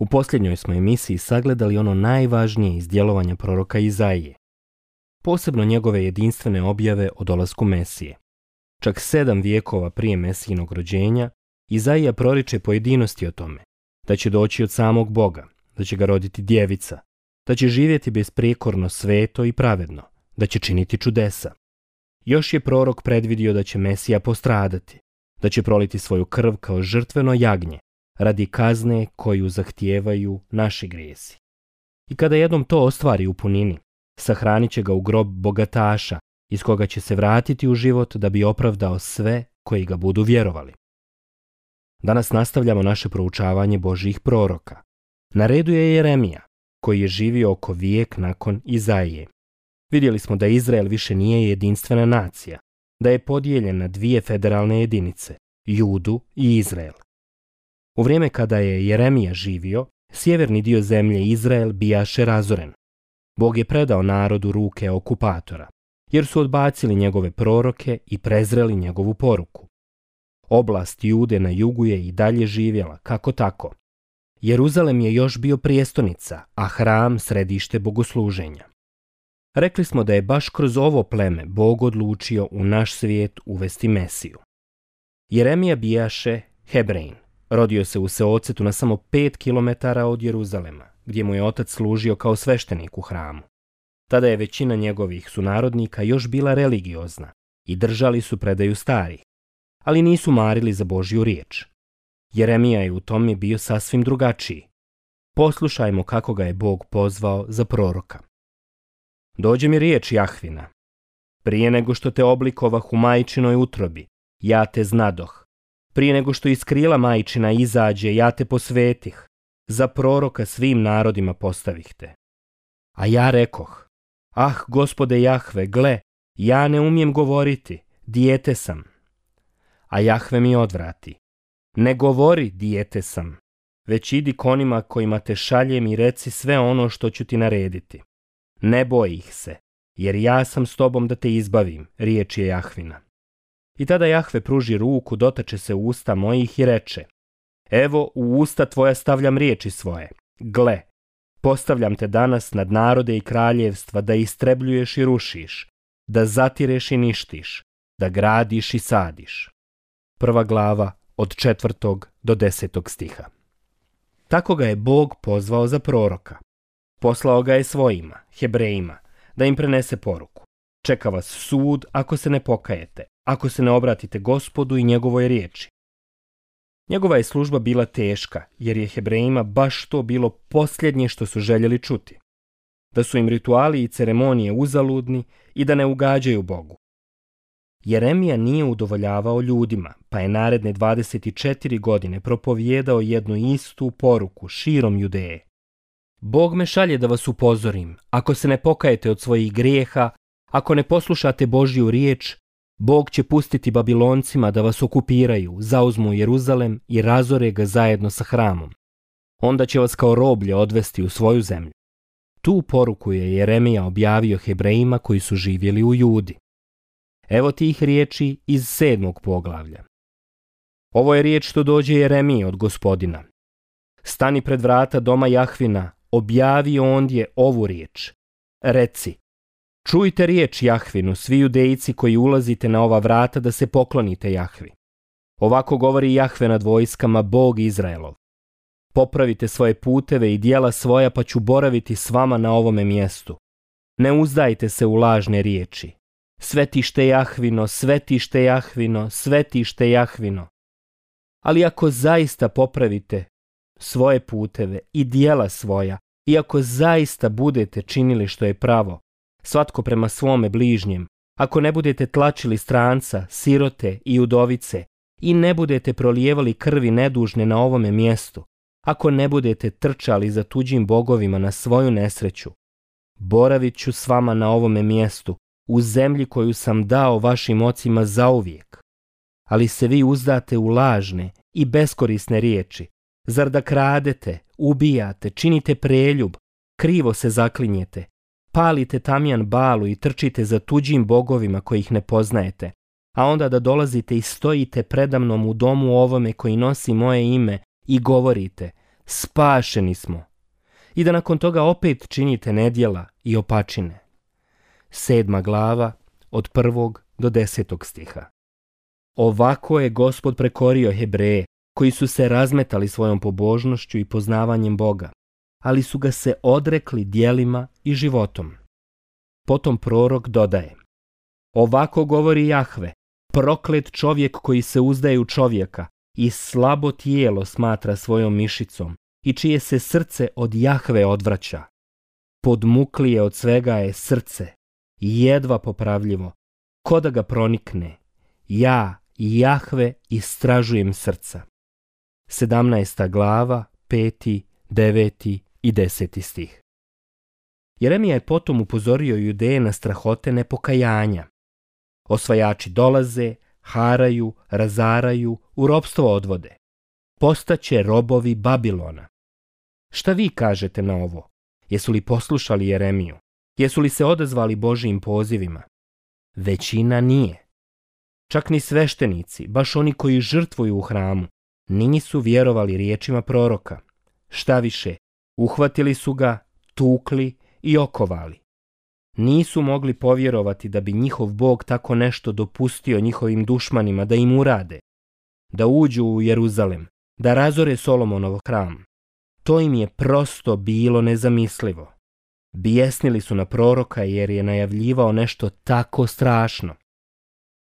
u posljednjoj smo emisiji sagledali ono najvažnije iz djelovanja proroka Izaije, posebno njegove jedinstvene objave o dolasku Mesije. Čak sedam vijekova prije Mesijinog rođenja, Izaija proriče pojedinosti o tome, da će doći od samog Boga, da će ga roditi djevica, da će živjeti besprijekorno sveto i pravedno, da će činiti čudesa. Još je prorok predvidio da će Mesija postradati, da će proliti svoju krv kao žrtveno jagnje, radi kazne koju zahtijevaju naši grijesi. I kada jednom to ostvari u punini, sahranit će ga u grob bogataša, iz koga će se vratiti u život da bi opravdao sve koji ga budu vjerovali. Danas nastavljamo naše proučavanje Božih proroka. Na redu je Jeremija, koji je živio oko vijek nakon Izaije. Vidjeli smo da Izrael više nije jedinstvena nacija, da je podijeljen na dvije federalne jedinice, Judu i Izrael. U vrijeme kada je Jeremija živio, sjeverni dio zemlje Izrael bijaše razoren. Bog je predao narodu ruke okupatora, jer su odbacili njegove proroke i prezreli njegovu poruku. Oblast Jude na jugu je i dalje živjela, kako tako. Jeruzalem je još bio prijestonica, a hram središte bogosluženja. Rekli smo da je baš kroz ovo pleme Bog odlučio u naš svijet uvesti Mesiju. Jeremija bijaše Hebrein. Rodio se u Seocetu na samo 5 km od Jeruzalema, gdje mu je otac služio kao sveštenik u hramu. Tada je većina njegovih sunarodnika još bila religiozna i držali su predaju starih, ali nisu marili za Božju riječ. Jeremija je u tome bio sasvim drugačiji. Poslušajmo kako ga je Bog pozvao za proroka. Dođe mi riječ Jahvina. Prije nego što te oblikovah u majčinoj utrobi, ja te znadoh prije nego što iz krila majčina izađe, ja te posvetih, za proroka svim narodima postavih te. A ja rekoh, ah, gospode Jahve, gle, ja ne umijem govoriti, dijete sam. A Jahve mi odvrati, ne govori, dijete sam, već idi konima kojima te šaljem i reci sve ono što ću ti narediti. Ne boj ih se, jer ja sam s tobom da te izbavim, riječ je Jahvina. I tada Jahve pruži ruku, dotače se u usta mojih i reče Evo u usta tvoja stavljam riječi svoje. Gle, postavljam te danas nad narode i kraljevstva da istrebljuješ i rušiš, da zatireš i ništiš, da gradiš i sadiš. Prva glava od četvrtog do desetog stiha. Tako ga je Bog pozvao za proroka. Poslao ga je svojima, Hebrejima, da im prenese poruku. Čeka vas sud ako se ne pokajete, ako se ne obratite gospodu i njegovoj riječi. Njegova je služba bila teška, jer je Hebrejima baš to bilo posljednje što su željeli čuti. Da su im rituali i ceremonije uzaludni i da ne ugađaju Bogu. Jeremija nije udovoljavao ljudima, pa je naredne 24 godine propovjedao jednu istu poruku širom Judeje. Bog me šalje da vas upozorim, ako se ne pokajete od svojih grijeha, ako ne poslušate Božju riječ, Bog će pustiti Babiloncima da vas okupiraju, zauzmu Jeruzalem i razore ga zajedno sa hramom. Onda će vas kao roblje odvesti u svoju zemlju. Tu poruku je Jeremija objavio Hebrejima koji su živjeli u Judi. Evo tih riječi iz sedmog poglavlja. Ovo je riječ što dođe Jeremiji od gospodina. Stani pred vrata doma Jahvina, objavi ondje ovu riječ. Reci, Čujte riječ Jahvinu, svi judejci koji ulazite na ova vrata da se poklonite Jahvi. Ovako govori Jahve nad vojskama, Bog Izraelov. Popravite svoje puteve i dijela svoja pa ću boraviti s vama na ovome mjestu. Ne uzdajte se u lažne riječi. Svetište Jahvino, svetište Jahvino, svetište Jahvino. Ali ako zaista popravite svoje puteve i dijela svoja, i ako zaista budete činili što je pravo, svatko prema svome bližnjem, ako ne budete tlačili stranca, sirote i udovice i ne budete prolijevali krvi nedužne na ovome mjestu, ako ne budete trčali za tuđim bogovima na svoju nesreću, boravit ću s vama na ovome mjestu, u zemlji koju sam dao vašim ocima zauvijek. Ali se vi uzdate u lažne i beskorisne riječi, zar da kradete, ubijate, činite preljub, krivo se zaklinjete, palite tamjan balu i trčite za tuđim bogovima kojih ne poznajete, a onda da dolazite i stojite predamnom u domu ovome koji nosi moje ime i govorite, spašeni smo, i da nakon toga opet činite nedjela i opačine. Sedma glava od prvog do desetog stiha. Ovako je gospod prekorio Hebreje, koji su se razmetali svojom pobožnošću i poznavanjem Boga, ali su ga se odrekli dijelima i životom. Potom prorok dodaje, ovako govori Jahve, proklet čovjek koji se uzdaje u čovjeka i slabo tijelo smatra svojom mišicom i čije se srce od Jahve odvraća. Podmuklije od svega je srce, jedva popravljivo, ko da ga pronikne. Ja, Jahve, istražujem srca. 17. glava, 5. 9 i deseti stih. Jeremija je potom upozorio judeje na strahote nepokajanja. Osvajači dolaze, haraju, razaraju, u robstvo odvode. Postaće robovi Babilona. Šta vi kažete na ovo? Jesu li poslušali Jeremiju? Jesu li se odazvali Božijim pozivima? Većina nije. Čak ni sveštenici, baš oni koji žrtvuju u hramu, nisu vjerovali riječima proroka. Šta više, Uhvatili su ga, tukli i okovali. Nisu mogli povjerovati da bi njihov bog tako nešto dopustio njihovim dušmanima da im urade, da uđu u Jeruzalem, da razore Solomonov hram. To im je prosto bilo nezamislivo. Bijesnili su na proroka jer je najavljivao nešto tako strašno.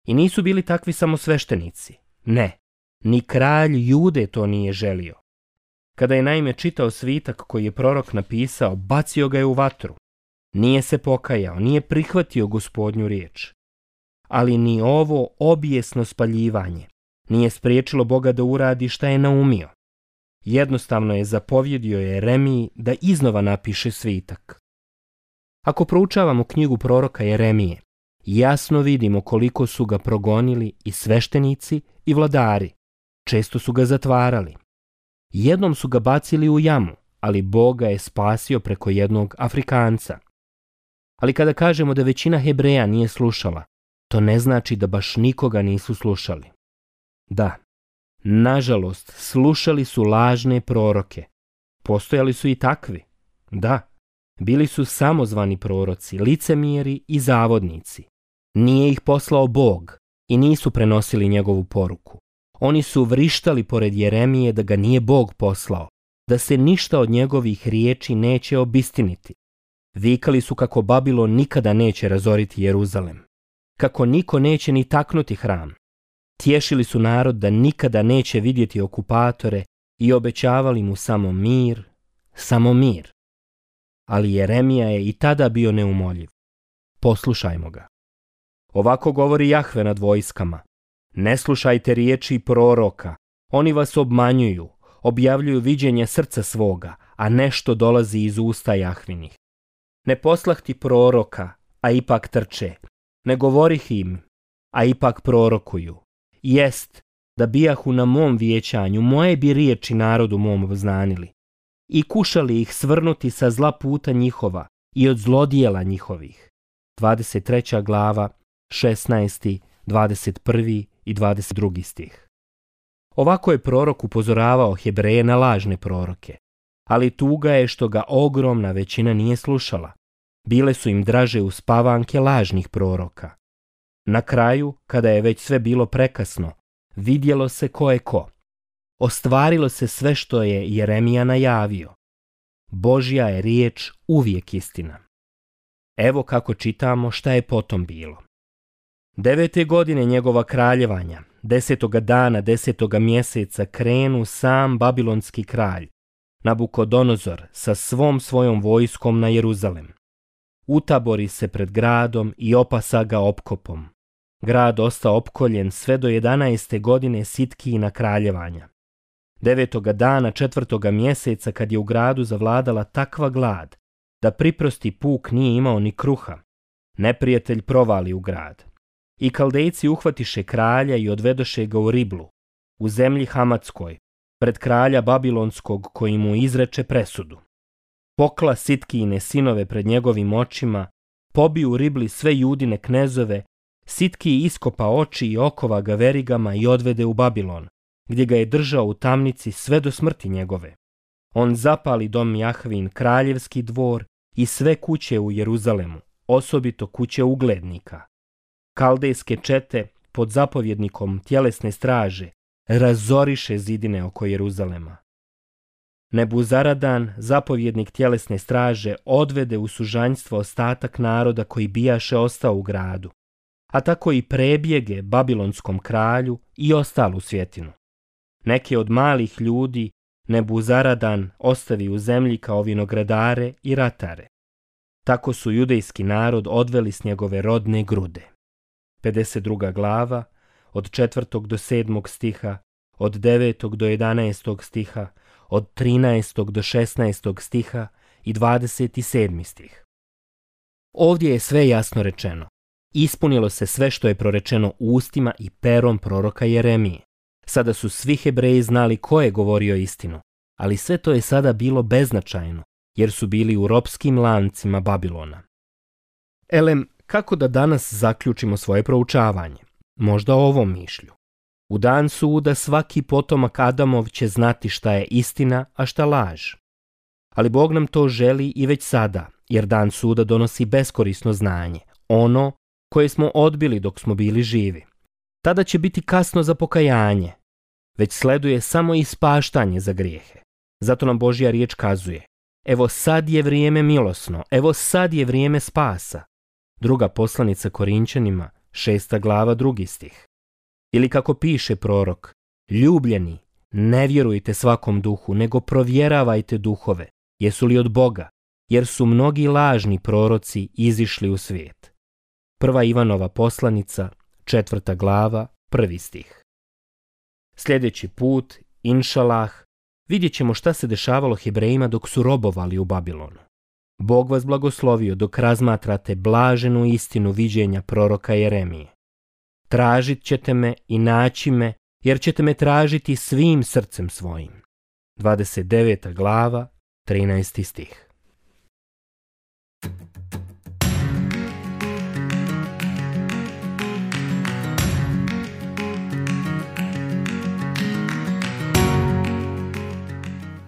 I nisu bili takvi samo sveštenici. Ne, ni kralj Jude to nije želio. Kada je naime čitao svitak koji je prorok napisao, bacio ga je u vatru. Nije se pokajao, nije prihvatio gospodnju riječ. Ali ni ovo objesno spaljivanje nije spriječilo Boga da uradi šta je naumio. Jednostavno je zapovjedio Jeremiji da iznova napiše svitak. Ako proučavamo knjigu proroka Jeremije, jasno vidimo koliko su ga progonili i sveštenici i vladari. Često su ga zatvarali, Jednom su ga bacili u jamu, ali Boga je spasio preko jednog Afrikanca. Ali kada kažemo da većina Hebreja nije slušala, to ne znači da baš nikoga nisu slušali. Da, nažalost, slušali su lažne proroke. Postojali su i takvi. Da, bili su samozvani proroci, licemjeri i zavodnici. Nije ih poslao Bog i nisu prenosili njegovu poruku. Oni su vrištali pored Jeremije da ga nije Bog poslao, da se ništa od njegovih riječi neće obistiniti. Vikali su kako Babilo nikada neće razoriti Jeruzalem, kako niko neće ni taknuti hram. Tješili su narod da nikada neće vidjeti okupatore i obećavali mu samo mir, samo mir. Ali Jeremija je i tada bio neumoljiv. Poslušajmo ga. Ovako govori Jahve nad vojskama. Ne slušajte riječi proroka. Oni vas obmanjuju, objavljuju viđenje srca svoga, a nešto dolazi iz usta Jahvinih. Ne poslahti proroka, a ipak trče. Ne govorih im, a ipak prorokuju. Jest, da bijahu na mom vijećanju, moje bi riječi narodu mom obznanili. I kušali ih svrnuti sa zla puta njihova i od zlodijela njihovih. 23. glava, 16. 21 i 22. stih. Ovako je prorok upozoravao Hebreje na lažne proroke, ali tuga je što ga ogromna većina nije slušala. Bile su im draže uspavanke lažnih proroka. Na kraju, kada je već sve bilo prekasno, vidjelo se ko je ko. Ostvarilo se sve što je Jeremija najavio. Božja je riječ uvijek istina. Evo kako čitamo šta je potom bilo. Devete godine njegova kraljevanja, desetoga dana desetoga mjeseca krenu sam babilonski kralj, Nabukodonozor, sa svom svojom vojskom na Jeruzalem. Utabori se pred gradom i opasa ga opkopom. Grad osta opkoljen sve do 11. godine Sitkina kraljevanja. Devetoga dana četvrtoga mjeseca kad je u gradu zavladala takva glad, da priprosti puk nije imao ni kruha, neprijatelj provali u grad. I kaldejci uhvatiše kralja i odvedoše ga u Riblu, u zemlji Hamatskoj, pred kralja Babilonskog koji mu izreče presudu. Pokla sitkine sinove pred njegovim očima, pobiju Ribli sve judine knezove, Sitki iskopa oči i okova ga verigama i odvede u Babilon, gdje ga je držao u tamnici sve do smrti njegove. On zapali dom Jahvin, kraljevski dvor i sve kuće u Jeruzalemu, osobito kuće uglednika kaldejske čete pod zapovjednikom tjelesne straže razoriše zidine oko Jeruzalema. Nebuzaradan, zapovjednik tjelesne straže, odvede u sužanjstvo ostatak naroda koji bijaše ostao u gradu, a tako i prebjege babilonskom kralju i ostalu svjetinu. Neke od malih ljudi Nebuzaradan ostavi u zemlji kao vinogradare i ratare. Tako su judejski narod odveli s njegove rodne grude. 52. glava, od 4. do 7. stiha, od 9. do 11. stiha, od 13. do 16. stiha i 27. stih. Ovdje je sve jasno rečeno. Ispunilo se sve što je prorečeno ustima i perom proroka Jeremije. Sada su svi Hebreji znali ko je govorio istinu, ali sve to je sada bilo beznačajno, jer su bili u ropskim lancima Babilona. Elem, kako da danas zaključimo svoje proučavanje. Možda ovom mišlju. U dan suda svaki potomak Adamov će znati šta je istina, a šta laž. Ali Bog nam to želi i već sada, jer dan suda donosi beskorisno znanje, ono koje smo odbili dok smo bili živi. Tada će biti kasno za pokajanje, već sleduje samo ispaštanje za grijehe. Zato nam Božja riječ kazuje, evo sad je vrijeme milosno, evo sad je vrijeme spasa. Druga poslanica Korinčanima, šesta glava, drugi stih. Ili kako piše prorok, ljubljeni, ne vjerujte svakom duhu, nego provjeravajte duhove, jesu li od Boga, jer su mnogi lažni proroci izišli u svijet. Prva Ivanova poslanica, četvrta glava, prvi stih. Sljedeći put, inšalah, vidjet ćemo šta se dešavalo Hebrejima dok su robovali u Babilonu. Bog vas blagoslovio dok razmatrate blaženu istinu viđenja proroka Jeremije. Tražit ćete me i naći me, jer ćete me tražiti svim srcem svojim. 29. glava, 13. stih.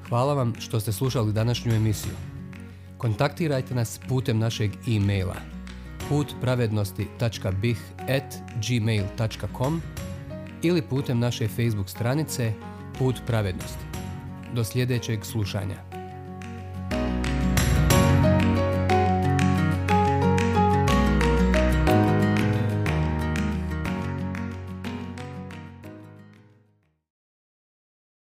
Hvala vam što ste slušali današnju emisiju kontaktirajte nas putem našeg e-maila putpravednosti.bih.gmail.com ili putem naše Facebook stranice Put pravednosti. Do sljedećeg slušanja.